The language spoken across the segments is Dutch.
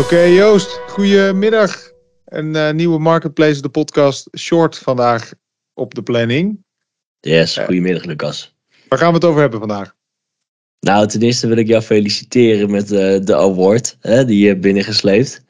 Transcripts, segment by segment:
Oké Joost, goedemiddag. Een uh, nieuwe Marketplace, de podcast Short vandaag op de planning. Yes, goedemiddag Lucas. Waar gaan we het over hebben vandaag? Nou, ten eerste wil ik jou feliciteren met uh, de award hè, die je hebt binnengesleept.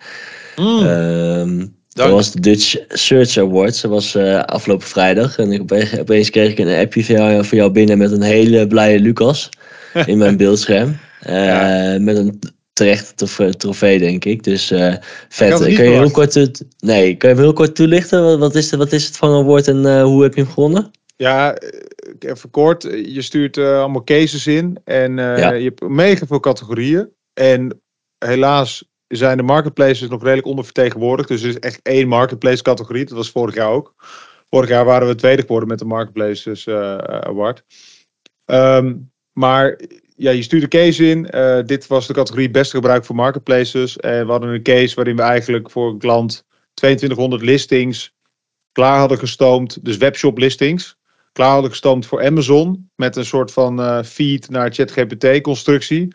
Mm. Um, dat was de Dutch Search Awards. Dat was uh, afgelopen vrijdag. En ik opeens, opeens kreeg ik een appje van jou, van jou binnen met een hele blije Lucas in mijn beeldscherm. Uh, Met een terechte trofee, denk ik. Dus uh, vet. Kan je heel kort, nee, kan je heel kort toelichten? Wat is, wat is het van een woord en hoe heb je hem gewonnen? Ja, even kort. Je stuurt allemaal cases in en ja. je hebt mega veel categorieën. En helaas zijn de marketplaces nog redelijk ondervertegenwoordigd. Dus er is echt één marketplace categorie. Dat was vorig jaar ook. Vorig jaar waren we tweede geworden met de Marketplaces Award. Um, maar ja, je stuurde case in. Uh, dit was de categorie beste gebruik voor marketplaces. En we hadden een case waarin we eigenlijk voor een klant 2200 listings klaar hadden gestoomd. Dus webshop listings. Klaar hadden gestoomd voor Amazon. Met een soort van uh, feed naar ChatGPT constructie.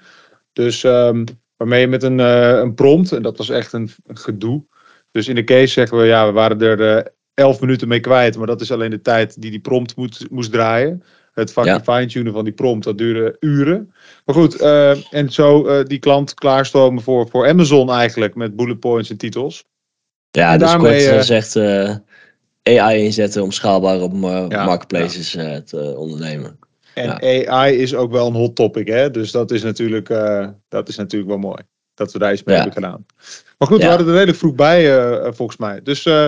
Dus um, Waarmee je met een, uh, een prompt, en dat was echt een, een, gedoe. Dus in de case zeggen we, ja, we waren er uh, elf minuten mee kwijt. Maar dat is alleen de tijd die die prompt moet, moest draaien. Het fucking ja. fine-tunen van die prompt, dat duurde uren. Maar goed, uh, en zo die klant klaarstomen voor, voor Amazon eigenlijk. Met bullet points en titels. Ja, en dus daarmee, kort gezegd AI inzetten om schaalbaar op marketplaces ja. te ondernemen. En AI is ook wel een hot topic, hè? Dus dat is natuurlijk, dat is natuurlijk wel mooi. Dat we daar iets mee hebben gedaan. Maar goed, we hadden er redelijk vroeg bij, uh, volgens mij. Dus uh,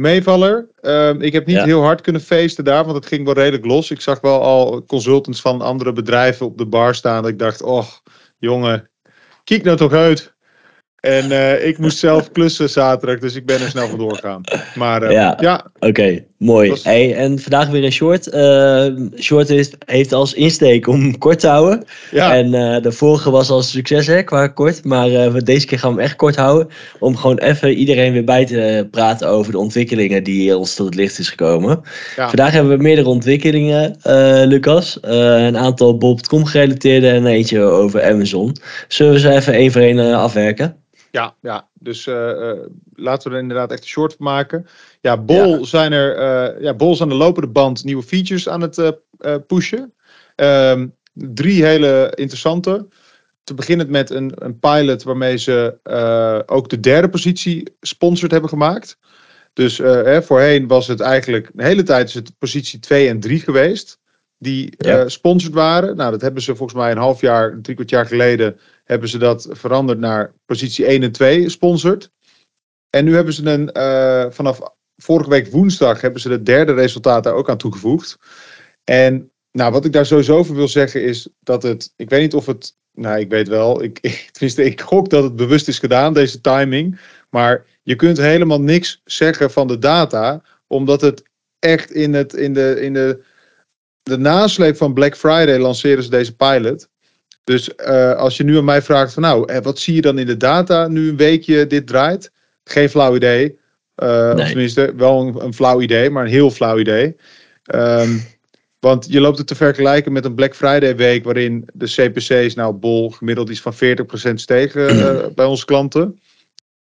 meevaller. Ehm, ik heb niet heel hard kunnen feesten daar, want het ging wel redelijk los. Ik zag wel al consultants van andere bedrijven op de bar staan. Dat ik dacht, oh, jongen, kijk nou toch uit. En uh, ik moest zelf klussen zaterdag, dus ik ben er snel vandoor gegaan. Maar uh, ja, ja. oké, mooi. Was... Hey, en vandaag weer een short. Uh, short heeft als insteek om kort te houden. Ja. En de vorige was al succes hè, qua kort. Maar deze keer gaan we hem echt kort houden. Om gewoon even iedereen weer bij te praten over de ontwikkelingen die ons tot het licht is gekomen. Ja. Vandaag hebben we meerdere ontwikkelingen, Lucas. een aantal Bob.com gerelateerde en eentje over Amazon. Zullen we ze even één voor één afwerken? Ja, ja. dus uh, laten we er inderdaad echt een short van maken. Ja, Bol, Zijn er, uh, ja, Bol is aan de lopende band nieuwe features aan het pushen. Um, drie hele interessante. Te beginnen met een, een pilot waarmee ze ook de derde positie sponsored hebben gemaakt. Dus hè, voorheen was het eigenlijk, de hele tijd is het positie 2 en 3 geweest. Die ja. sponsored waren. Nou, dat hebben ze volgens mij een half jaar, drie kwart jaar geleden hebben ze dat veranderd naar positie 1 en 2 sponsored. En nu hebben ze een, uh, vanaf vorige week woensdag hebben ze de derde resultaat daar ook aan toegevoegd. En nou, wat ik daar sowieso over wil zeggen is dat het, ik weet niet of het, nou ik weet wel, ik, ik, tenminste ik gok dat het bewust is gedaan, deze timing. Maar je kunt helemaal niks zeggen van de data, omdat het echt in, het, in, de, in de, de nasleep van Black Friday lanceren ze deze pilot. Dus uh, als je nu aan mij vraagt van nou, eh, wat zie je dan in de data nu een weekje dit draait? Geen flauw idee. Uh, nee. Of tenminste, wel een, een, flauw idee, maar een heel flauw idee. Um, want je loopt het te vergelijken met een Black Friday week waarin de CPC's nou bol gemiddeld iets van 40% stegen uh, bij onze klanten.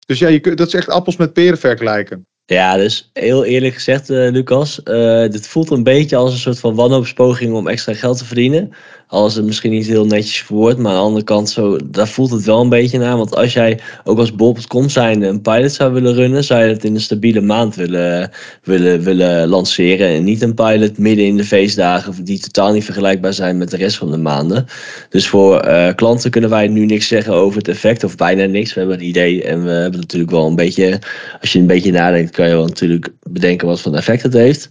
Dus ja, je, dat is echt appels met peren vergelijken. Ja, dus heel eerlijk gezegd, uh, Lucas, uh, dit voelt een beetje als een soort van wanhoopspoging om extra geld te verdienen. Als het misschien niet heel netjes verwoord, maar aan de andere kant, zo, daar voelt het wel een beetje naar. Want als jij ook als bol.com zijn een pilot zou willen runnen, zou je het in een stabiele maand willen, willen, willen lanceren. En niet een pilot midden in de feestdagen, die totaal niet vergelijkbaar zijn met de rest van de maanden. Dus voor uh, klanten kunnen wij nu niks zeggen over het effect, of bijna niks. We hebben een idee en we hebben natuurlijk wel een beetje, als je een beetje nadenkt, kan je wel natuurlijk bedenken wat voor effect het heeft.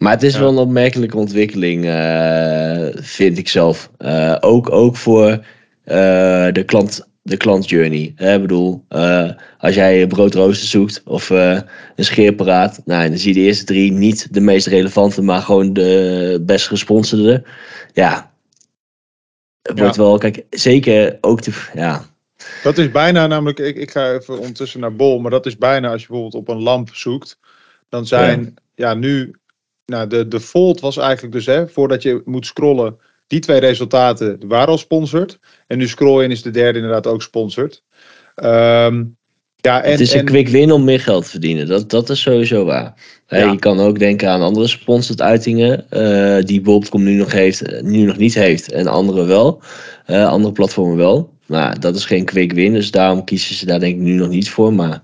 Maar het is wel een opmerkelijke ontwikkeling, uh, vind ik zelf. Uh, ook, ook voor uh, de, klant, de klantjourney. Ik bedoel, als jij een broodrooster zoekt of een scheerparaat, nou, dan zie je de eerste drie niet de meest relevante, maar gewoon de best gesponsorde. Ja, het wordt wel, kijk, zeker ook de, ja, dat is bijna namelijk, ik, ik ga even ondertussen naar Bol, maar dat is bijna als je bijvoorbeeld op een lamp zoekt, dan zijn ja, ja nu nou, de default was eigenlijk dus, hè, voordat je moet scrollen, die twee resultaten waren al sponsored. En nu scroll in is de derde inderdaad ook sponsored. Ehm, ja, en, het is een en- quick win om meer geld te verdienen. Dat, dat is sowieso waar. Ja. Je kan ook denken aan andere sponsored uitingen eh, die Bol.com nu nog heeft, nu nog niet heeft en andere wel. Eh, andere platformen wel. Maar dat is geen quick win, dus daarom kiezen ze daar denk ik nu nog niet voor. Maar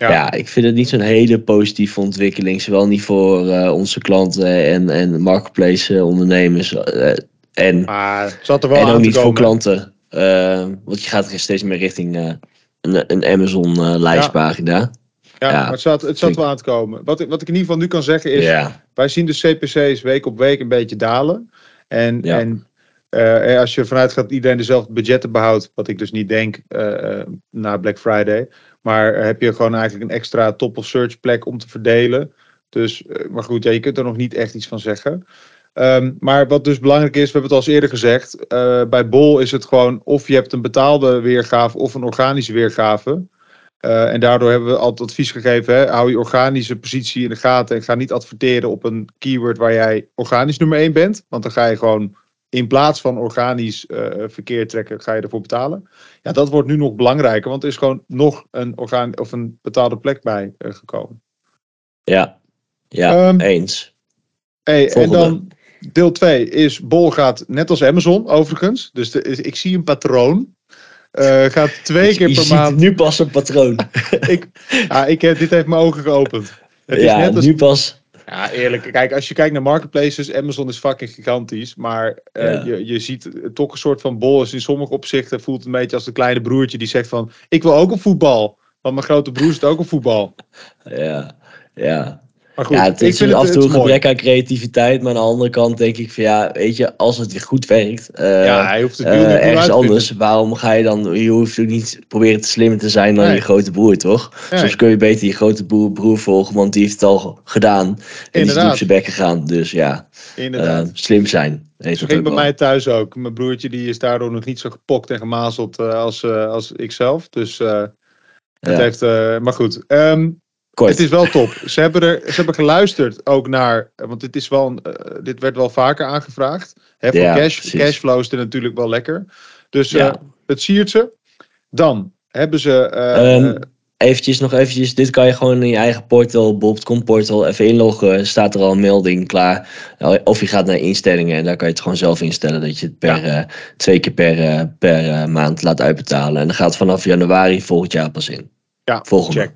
Ja. ja, ik vind het niet zo'n hele positieve ontwikkeling. Zowel niet voor eh, onze klanten en, en marketplace eh, ondernemers. eh, en, Maar het zat er wel en ook niet voor klanten. Want je gaat er steeds meer richting een, een Amazon eh, lijstpagina. Ja, Ja. maar het zat, het zat wel aan te komen. Wat ik, wat ik in ieder geval nu kan zeggen is, Ja. wij zien de CPC's week op week een beetje dalen. En, Ja. en als je vanuit gaat dat iedereen dezelfde budgetten behoudt, wat ik dus niet denk na Black Friday, maar heb je gewoon eigenlijk een extra top of search plek om te verdelen. Dus, eh, maar goed, ja, je kunt er nog niet echt iets van zeggen. Ehm, maar wat dus belangrijk is, we hebben het al eens eerder gezegd, eh, bij Bol is het gewoon of je hebt een betaalde weergave of een organische weergave. Eh, en daardoor hebben we altijd advies gegeven, hè, hou je organische positie in de gaten en ga niet adverteren op een keyword waar jij organisch nummer 1 bent. Want dan ga je gewoon in plaats van organisch eh, verkeer trekken, ga je ervoor betalen. Ja, dat wordt nu nog belangrijker, want er is gewoon nog een, orgaan, of een betaalde plek bij eh, gekomen. Ja, ja Ehm, eens. Hey, en dan deel 2 is Bol gaat net als Amazon overigens. Dus de, ik zie een patroon. Eh, gaat twee keer je per ziet maand. nu pas een patroon. Ik, ja, ik, dit heeft mijn ogen geopend. Het is ja, net als, nu pas. Ja, eerlijk. Kijk, als je kijkt naar marketplaces, Amazon is fucking gigantisch. Maar eh, Ja. je, je ziet toch een soort van bol is in sommige opzichten voelt het een beetje als een kleine broertje die zegt van ik wil ook op voetbal. Want mijn grote broer zit ook op voetbal. Ja, ja. Maar goed, ja, het ik is af en toe een gebrek aan creativiteit. Maar aan de andere kant denk ik van ja, weet je, als het goed werkt. eh, Ja, hij hoeft het eh, niet ergens vinden. anders. Waarom ga je dan, je hoeft ook niet proberen te slimmer te zijn dan Nee. je grote broer, toch? Nee. Soms kun je beter je grote broer, broer volgen, want die heeft het al gedaan. En die is Inderdaad. op zijn bek gegaan. Dus ja, Inderdaad. eh, slim zijn. Dat ging bij mij thuis ook. Mijn broertje die is daardoor nog niet zo gepokt en gemazeld als, als ik zelf. Dus het Ja. heeft. maar goed. Ehm, Kort. het is wel top. Ze hebben, er, ze hebben geluisterd ook naar. eh, Want dit, is wel een, eh, dit werd wel vaker aangevraagd. Hè, voor Ja, cash, cashflow is er natuurlijk wel lekker. Dus eh, Ja. het siert ze. Dan hebben ze. eh, Ehm, eventjes nog eventjes, dit kan je gewoon in je eigen portal, bob.com portal, even inloggen. Staat er al een melding klaar. Of je gaat naar instellingen en daar kan je het gewoon zelf instellen dat je het per, eh, twee keer per, eh, per eh, maand laat uitbetalen. En dan gaat vanaf januari volgend jaar pas in. Ja, Volgende. check.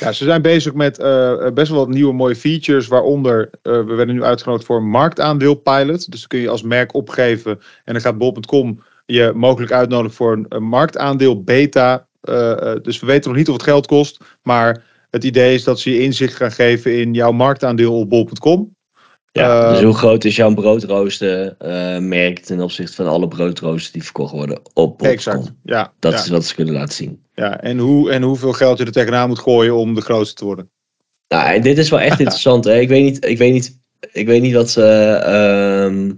Ja, ze zijn bezig met eh, best wel wat nieuwe mooie features, waaronder eh, we werden nu uitgenodigd voor een marktaandeel pilot. Dus dan kun je als merk opgeven en dan gaat bol.com je mogelijk uitnodigen voor een, marktaandeel beta. Eh, eh, dus we weten nog niet of het geld kost, maar het idee is dat ze je inzicht gaan geven in jouw marktaandeel op bol.com. Ja, Eh, dus hoe groot is jouw broodrooster eh, merk ten opzichte van alle broodroosters die verkocht worden op? Exact. Ja, Dat ja, is wat ze kunnen laten zien. ja. En, hoe, en hoeveel geld je er tegenaan moet gooien om de grootste te worden. Nou, en dit is wel echt interessant. Hè? Ik weet niet, ik weet niet, ik weet niet wat ze. ehm,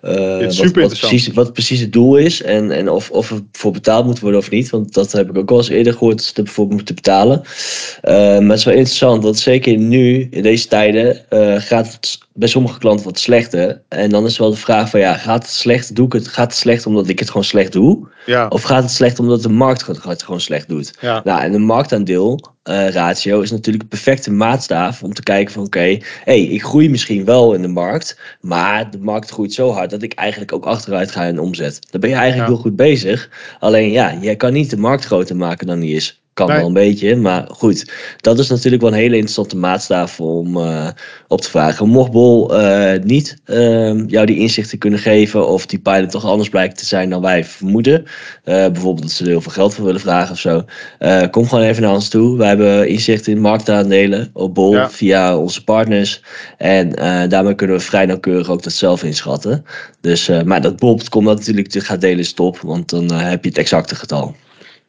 eh, Dit is wat, precies, wat precies het doel is en, en of, of er voor betaald moet worden of niet. Want dat heb ik ook al eens eerder gehoord dat ze ervoor moeten betalen. Eh, maar het is wel interessant, want zeker nu, in deze tijden, eh, gaat het bij sommige klanten wat slechter. En dan is wel de vraag van ja, gaat het slecht? Doe ik het, gaat het slecht omdat ik het gewoon slecht doe? Ja, Of gaat het slecht omdat de markt het gewoon slecht doet? ja. Nou, en de marktaandeel eh, ratio is natuurlijk een perfecte maatstaaf om te kijken van oké, hey, ik groei misschien wel in de markt, maar de markt groeit zo hard dat ik eigenlijk ook achteruit ga in omzet. Dan ben je eigenlijk Ja. heel goed bezig. Alleen ja, jij kan niet de markt groter maken dan die is. Kan wel een beetje, maar goed. Dat is natuurlijk wel een hele interessante maatstaaf om eh, op te vragen. Mocht Bol eh, niet ehm, jou die inzichten kunnen geven of die pilot toch anders blijkt te zijn dan wij vermoeden. eh, bijvoorbeeld dat ze er heel veel geld voor willen vragen of zo. kom gewoon even naar ons toe. Wij hebben inzicht in marktaandelen op Bol Ja. via onze partners. En daarmee kunnen we vrij nauwkeurig ook dat zelf inschatten. Dus, maar dat Bol.com dat natuurlijk gaat delen is top, want dan heb je het exacte getal.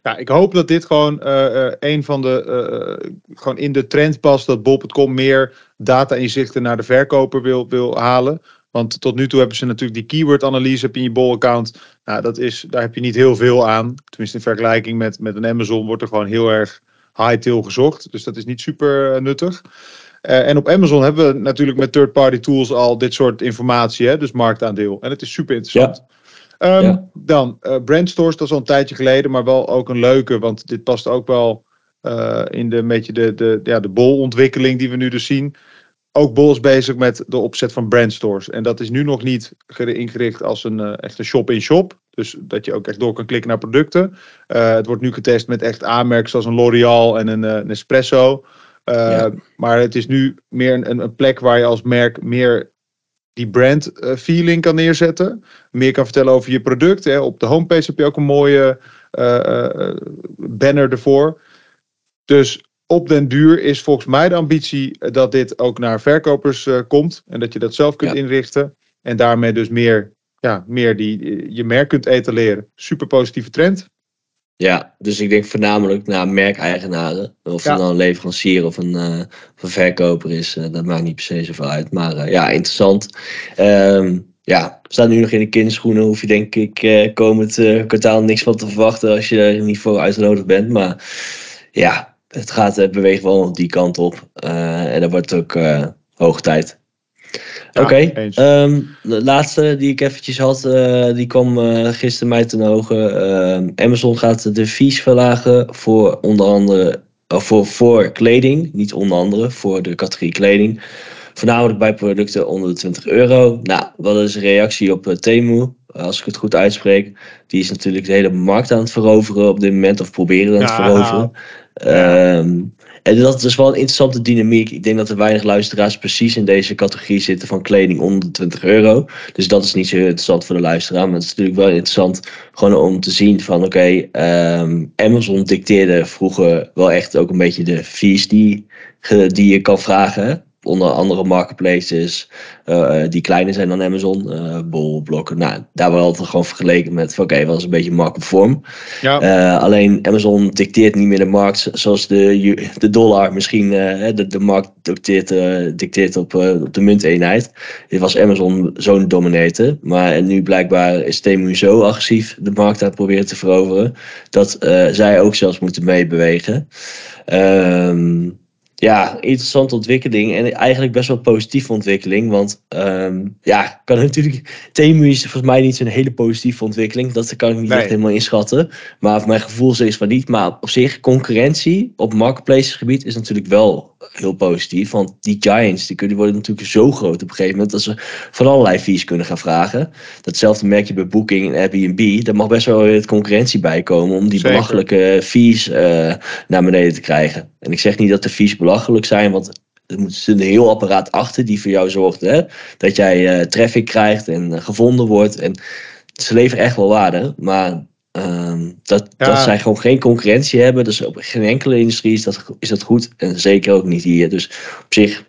Ja, ik hoop dat dit gewoon eh, eh, een van de. eh, gewoon in de trend past dat Bol.com meer data-inzichten naar de verkoper wil, wil halen. Want tot nu toe hebben ze natuurlijk die keyword-analyse in je Bol-account. Nou, dat is, daar heb je niet heel veel aan. Tenminste, in vergelijking met, met een Amazon wordt er gewoon heel erg high-tail gezocht. Dus dat is niet super nuttig. En op Amazon hebben we natuurlijk met third-party tools al dit soort informatie, hè, dus marktaandeel. En het is super interessant. Ehm, Ja. Dan, eh brandstores, dat is al een tijdje geleden, maar wel ook een leuke, want dit past ook wel eh, in de, een beetje de, de, ja, de bol-ontwikkeling die we nu dus zien. Ook Bol is bezig met de opzet van brandstores. En dat is nu nog niet ingericht als een uh, echte shop-in-shop. Dus dat je ook echt door kan klikken naar producten. Het wordt nu getest met echt aanmerken zoals een L'Oreal en een, een Espresso. Ja. Maar het is nu meer een, een plek waar je als merk meer die brand feeling kan neerzetten. Meer kan vertellen over je product. Hè. Op de homepage heb je ook een mooie uh, banner ervoor. Dus op den duur is volgens mij de ambitie dat dit ook naar verkopers uh, komt. En dat je dat zelf kunt ja. inrichten. En daarmee dus meer, ja, meer die, je merk kunt etaleren. Super positieve trend. Ja, dus ik denk voornamelijk naar merkeigenaren. Of ja. het nou een leverancier of een, uh, of een verkoper is, uh, dat maakt niet per se zoveel uit. Maar uh, ja, interessant. Um, ja, we staan nu nog in de kinderschoenen. Hoef je denk ik komend kwartaal niks van te verwachten als je er niet voor uitgenodigd bent. Maar ja, het gaat, het beweegt wel die kant op. en dat wordt ook hoog tijd. Ja, Oké, okay. um, de laatste die ik eventjes had, uh, die kwam uh, gisteren mij ten ogen. Uh, Amazon gaat de fees verlagen voor onder andere voor, voor kleding, niet onder andere, voor de categorie kleding. Voornamelijk bij producten onder de 20 euro. Nou, wat is een reactie op Temu? Als ik het goed uitspreek. Die is natuurlijk de hele markt aan het veroveren op dit moment, of proberen aan het ja, veroveren. Ja. Um, en dat is wel een interessante dynamiek. Ik denk dat er weinig luisteraars precies in deze categorie zitten van kleding onder de 20 euro. Dus dat is niet zo interessant voor de luisteraar. Maar het is natuurlijk wel interessant gewoon om te zien van oké, um, Amazon dicteerde vroeger wel echt ook een beetje de fees die, die je kan vragen. Onder andere marketplaces uh, die kleiner zijn dan Amazon, uh, Bol, Blokken. Nou, daar wordt altijd gewoon vergeleken met, oké, okay, wat is een beetje marktconform. Ja. Uh, alleen Amazon dicteert niet meer de markt zoals de, de dollar misschien, de, de markt dicteert, dicteert op, op de munteenheid. Dit was Amazon zo'n dominator, maar nu blijkbaar is Temu zo agressief de markt aan het proberen te veroveren, dat zij ook zelfs moeten meebewegen. Um, ja, interessante ontwikkeling en eigenlijk best wel positieve ontwikkeling. Want um, ja, kan natuurlijk. Temu is volgens mij niet zo'n hele positieve ontwikkeling. Dat kan ik niet nee. echt helemaal inschatten. Maar voor mijn gevoel is van niet. Maar op zich, concurrentie op marketplaces gebied is natuurlijk wel heel positief. Want die giants die kunnen worden natuurlijk zo groot op een gegeven moment dat ze van allerlei fees kunnen gaan vragen. Datzelfde merk je bij Booking en Airbnb. Daar mag best wel weer concurrentie bij komen om die Zeker. belachelijke fees uh, naar beneden te krijgen. En ik zeg niet dat de fees belachelijk zijn, want er moet een heel apparaat achter die voor jou zorgt hè, dat jij uh, traffic krijgt en uh, gevonden wordt. En ze leveren echt wel waarde, maar um, dat, ja. dat zij gewoon geen concurrentie hebben. Dus op geen enkele industrie is dat, is dat goed. En zeker ook niet hier. Dus op zich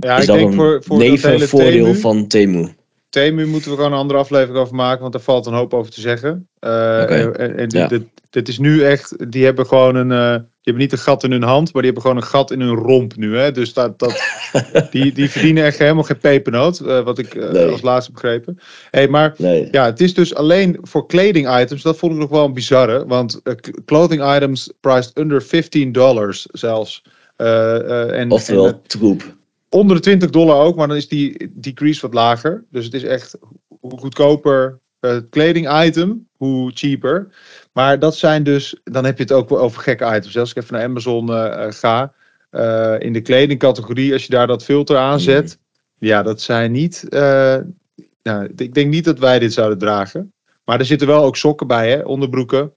ja, is dat een voor, voor nevenvoordeel Temu, van Temu. Temu moeten we gewoon een andere aflevering over maken, want daar valt een hoop over te zeggen. Uh, okay. En, en ja. dit, dit, is nu echt, die hebben gewoon een, hebben niet een gat in hun hand, maar die hebben gewoon een gat in hun romp nu. Hè? Dus dat, dat, die, die verdienen echt helemaal geen pepernoot, uh, wat ik uh, nee. als laatste begrepen. Hey, maar nee. ja, het is dus alleen voor kleding items, dat vond ik nog wel een bizarre, want uh, clothing items priced under 15 dollars zelfs. En, Oftewel en, troep. Onder de 20 dollar ook, maar dan is die decrease wat lager. Dus het is echt hoe goedkoper het kleding item, hoe cheaper. Maar dat zijn dus, dan heb je het ook wel over gekke items. Als ik even naar Amazon uh, ga, uh, in de kledingcategorie, als je daar dat filter aanzet, mm. ja, dat zijn niet. Uh, nou, ik denk niet dat wij dit zouden dragen. Maar er zitten wel ook sokken bij, hè? onderbroeken.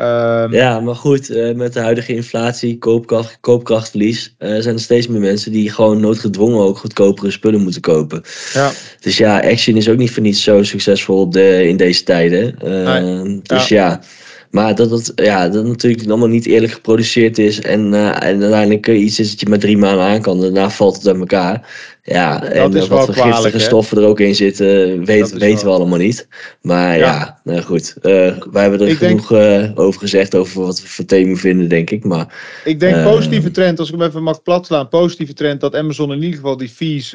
Um, ja, maar goed, uh, met de huidige inflatie, koopkracht, koopkrachtverlies, uh, zijn er steeds meer mensen die gewoon noodgedwongen ook goedkopere spullen moeten kopen. Ja. Dus ja, Action is ook niet voor niets zo succesvol op de, in deze tijden. Uh, nee. Dus ja. ja. Maar dat het ja, dat natuurlijk allemaal niet eerlijk geproduceerd is. En, uh, en uiteindelijk iets is dat je maar drie maanden aan kan. Daarna valt het uit elkaar. Ja, dat en is wat voor giftige hè? stoffen er ook in zitten, weet, weten wel. we allemaal niet. Maar ja, ja nou goed. Uh, wij hebben er Ik genoeg denk... over gezegd over wat we van thema vinden, denk ik. Maar, Ik denk positieve trend, als ik hem even mag platslaan. Positieve trend dat Amazon in ieder geval die fees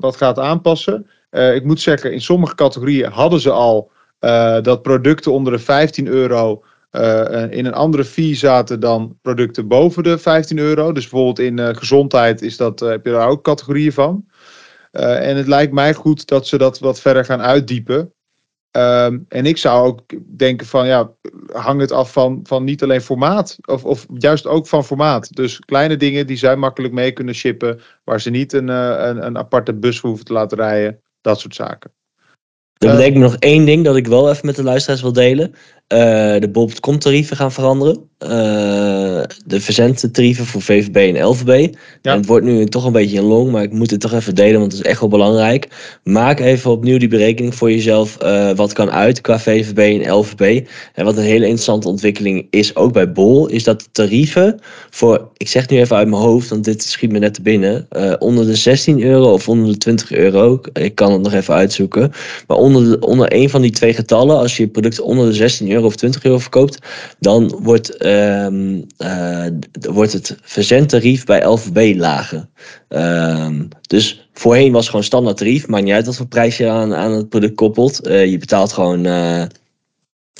wat gaat aanpassen. ik moet zeggen, in sommige categorieën hadden ze al... Uh, dat producten onder de 15 euro uh, in een andere fee zaten dan producten boven de 15 euro. Dus bijvoorbeeld in gezondheid is dat, heb je daar ook categorieën van. en het lijkt mij goed dat ze dat wat verder gaan uitdiepen. Ehm, en ik zou ook denken van ja, hang het af van, van niet alleen formaat, of, of juist ook van formaat. Dus kleine dingen die zij makkelijk mee kunnen shippen, waar ze niet een, eh, een, een aparte bus hoeven te laten rijden, dat soort zaken. Er Eh, bedenk me nog één ding dat ik wel even met de luisteraars wil delen. Eh, de bol.com tarieven gaan veranderen. De verzendtarieven voor VVB en LVB. En het wordt nu toch een beetje een long, maar ik moet het toch even delen, want het is echt wel belangrijk. Maak even opnieuw die berekening voor jezelf. eh, wat kan uit qua VVB en LVB. En wat een hele interessante ontwikkeling is, ook bij Bol, is dat de tarieven voor, ik zeg nu even uit mijn hoofd, want dit schiet me net te binnen, eh, onder de 16 euro of onder de 20 euro. Ik kan het nog even uitzoeken. Maar onder, de, onder een van die twee getallen, als je je product onder de 16 euro of 20 euro verkoopt, dan wordt, ehm, eh, d- wordt het verzendtarief bij LVB lager. Ehm, dus voorheen was het gewoon standaard tarief. Maakt niet uit wat voor prijs je aan, aan het product koppelt. Eh, je betaalt gewoon eh,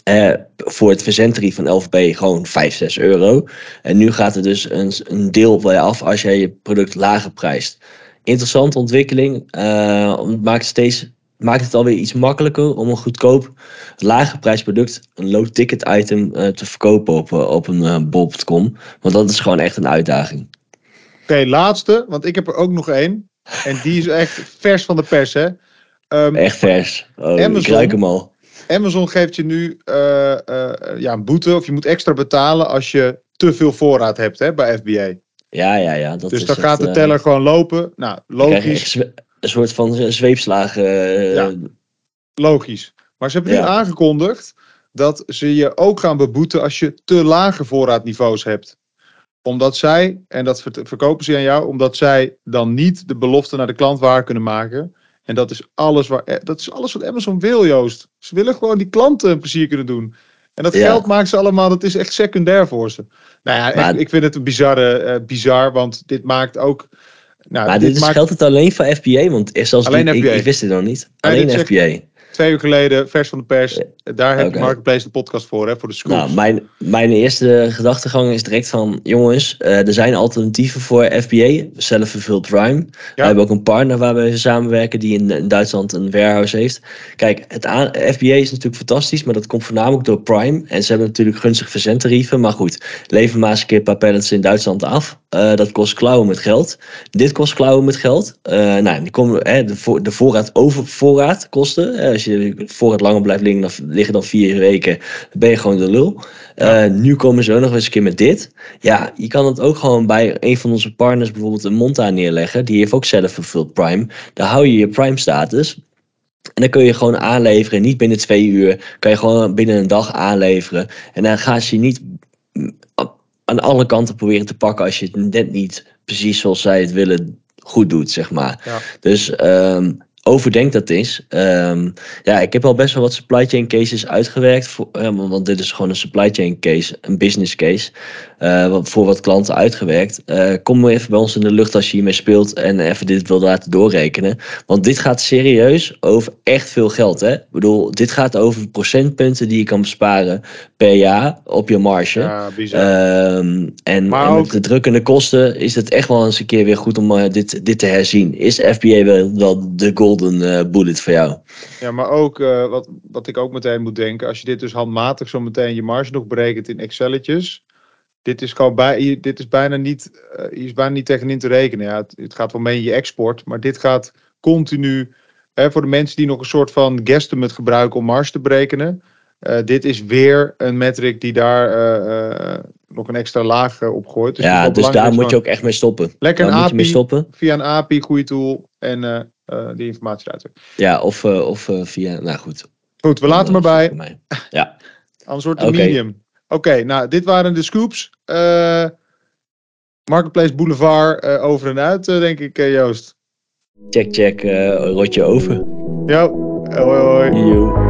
eh, voor het verzendtarief van LVB gewoon 5, 6 euro. En nu gaat er dus een, een deel bij af als jij je product lager prijst. Interessante ontwikkeling. eh, het maakt, steeds, maakt het alweer iets makkelijker om een goedkoop, lage prijsproduct, een low ticket item eh, te verkopen op, eh, op een eh, bol.com. Want dat is gewoon echt een uitdaging. Oké, laatste, want ik heb er ook nog één. En die is echt vers van de pers, hè. Ehm, Echt vers. Oh, ik Amazon. ruik hem al. Amazon geeft je nu ja, een boete of je moet extra betalen als je te veel voorraad hebt hè, bij FBA. Ja, ja, ja. Dat dus dan gaat de teller gewoon lopen. Nou, logisch. Een soort van zweepslagen. eh, Ja. Logisch. Maar ze hebben nu aangekondigd dat ze je ook gaan beboeten als je te lage voorraadniveaus hebt. Omdat zij, en dat verkopen ze aan jou, omdat zij dan niet de belofte naar de klant waar kunnen maken. En dat is alles, waar, eh, dat is alles wat Amazon wil, Joost. Ze willen gewoon die klanten een plezier kunnen doen. En dat Ja. geld maken ze allemaal, dat is echt secundair voor ze. Nou ja, Maar- ik, ik vind het een bizarre, eh, bizar, want dit maakt ook... Nou, maar dit maakt geldt het alleen voor FBA? Want zelfs Alleen ik, FBA. ik wist dit nog niet. Alleen zegt- FBA. Twee uur geleden, vers van de pers. Daar heb Oké. je Marketplace de podcast voor, hè, voor de schools. Nou, mijn, mijn eerste gedachtegang is direct van... Jongens, eh, er zijn alternatieven voor FBA. Self-fulfilled Prime. We hebben ook een partner waar we samenwerken... die in, in Duitsland een warehouse heeft. Kijk, het aan, FBA is natuurlijk fantastisch... maar dat komt voornamelijk door Prime. En ze hebben natuurlijk gunstig verzendtarieven. Maar goed, lever maar eens een keer een paar pallets in Duitsland af. Eh, dat kost klauwen met geld. Dit kost klauwen met geld. Eh, nou, die komen, hè, de, voor, de voorraad over voorraad kosten. Als je voorraad langer blijft liggen dan, liggen dan vier weken, ben je gewoon de lul. Ja. Eh, nu komen ze ook nog eens een keer met dit. Ja, je kan het ook gewoon bij een van onze partners, bijvoorbeeld een Monta, neerleggen. Die heeft ook zelf Prime. Daar hou je je Prime status. En dan kun je gewoon aanleveren. Niet binnen twee uur. Kan je gewoon binnen een dag aanleveren. En dan gaan ze je niet aan alle kanten proberen te pakken als je het net niet precies zoals zij het willen goed doet, zeg maar. Ja. Dus ehm, overdenk dat eens. Ehm, ja, ik heb al best wel wat supply chain cases uitgewerkt. Voor, eh, want want dit is gewoon een supply chain case, een business case. Eh, voor wat klanten uitgewerkt. Eh, kom maar even bij ons in de lucht als je hiermee speelt en even dit wil laten doorrekenen. Want dit gaat serieus over echt veel geld. Hè? Ik bedoel, dit gaat over procentpunten die je kan besparen per jaar op je marge. Ja, bizar. Ehm, en, Maar en met de drukkende kosten is het echt wel eens een keer weer goed om eh, dit, dit te herzien. Is FBA wel, wel de golden bullet voor jou? Ja, maar ook wat, wat ik ook meteen moet denken, als je dit dus handmatig zo meteen je marge nog berekent in Excelletjes. Dit is, gewoon bij, dit is bijna niet, eh, is bijna niet tegenin te rekenen. Ja, het, het gaat wel mee in je export, maar dit gaat continu, hè, voor de mensen die nog een soort van guesstimate gebruiken om marge te berekenen. eh, dit is weer een metric die daar eh, nog een extra laag op gooit. Dus ja, dus daar moet je ook echt mee stoppen. Lekker Daar een moet je mee API, stoppen. via een API, goede tool en die informatie eruit. Ja, of, of via, nou goed. Goed, we laten maar bij. Ja, Anders wordt het Oké. medium. Oké, nou, dit waren de scoops. Eh, Marketplace Boulevard eh, over en uit, eh, denk ik, Joost. check, check, rotje over. Jo, hoi hoi. Joe.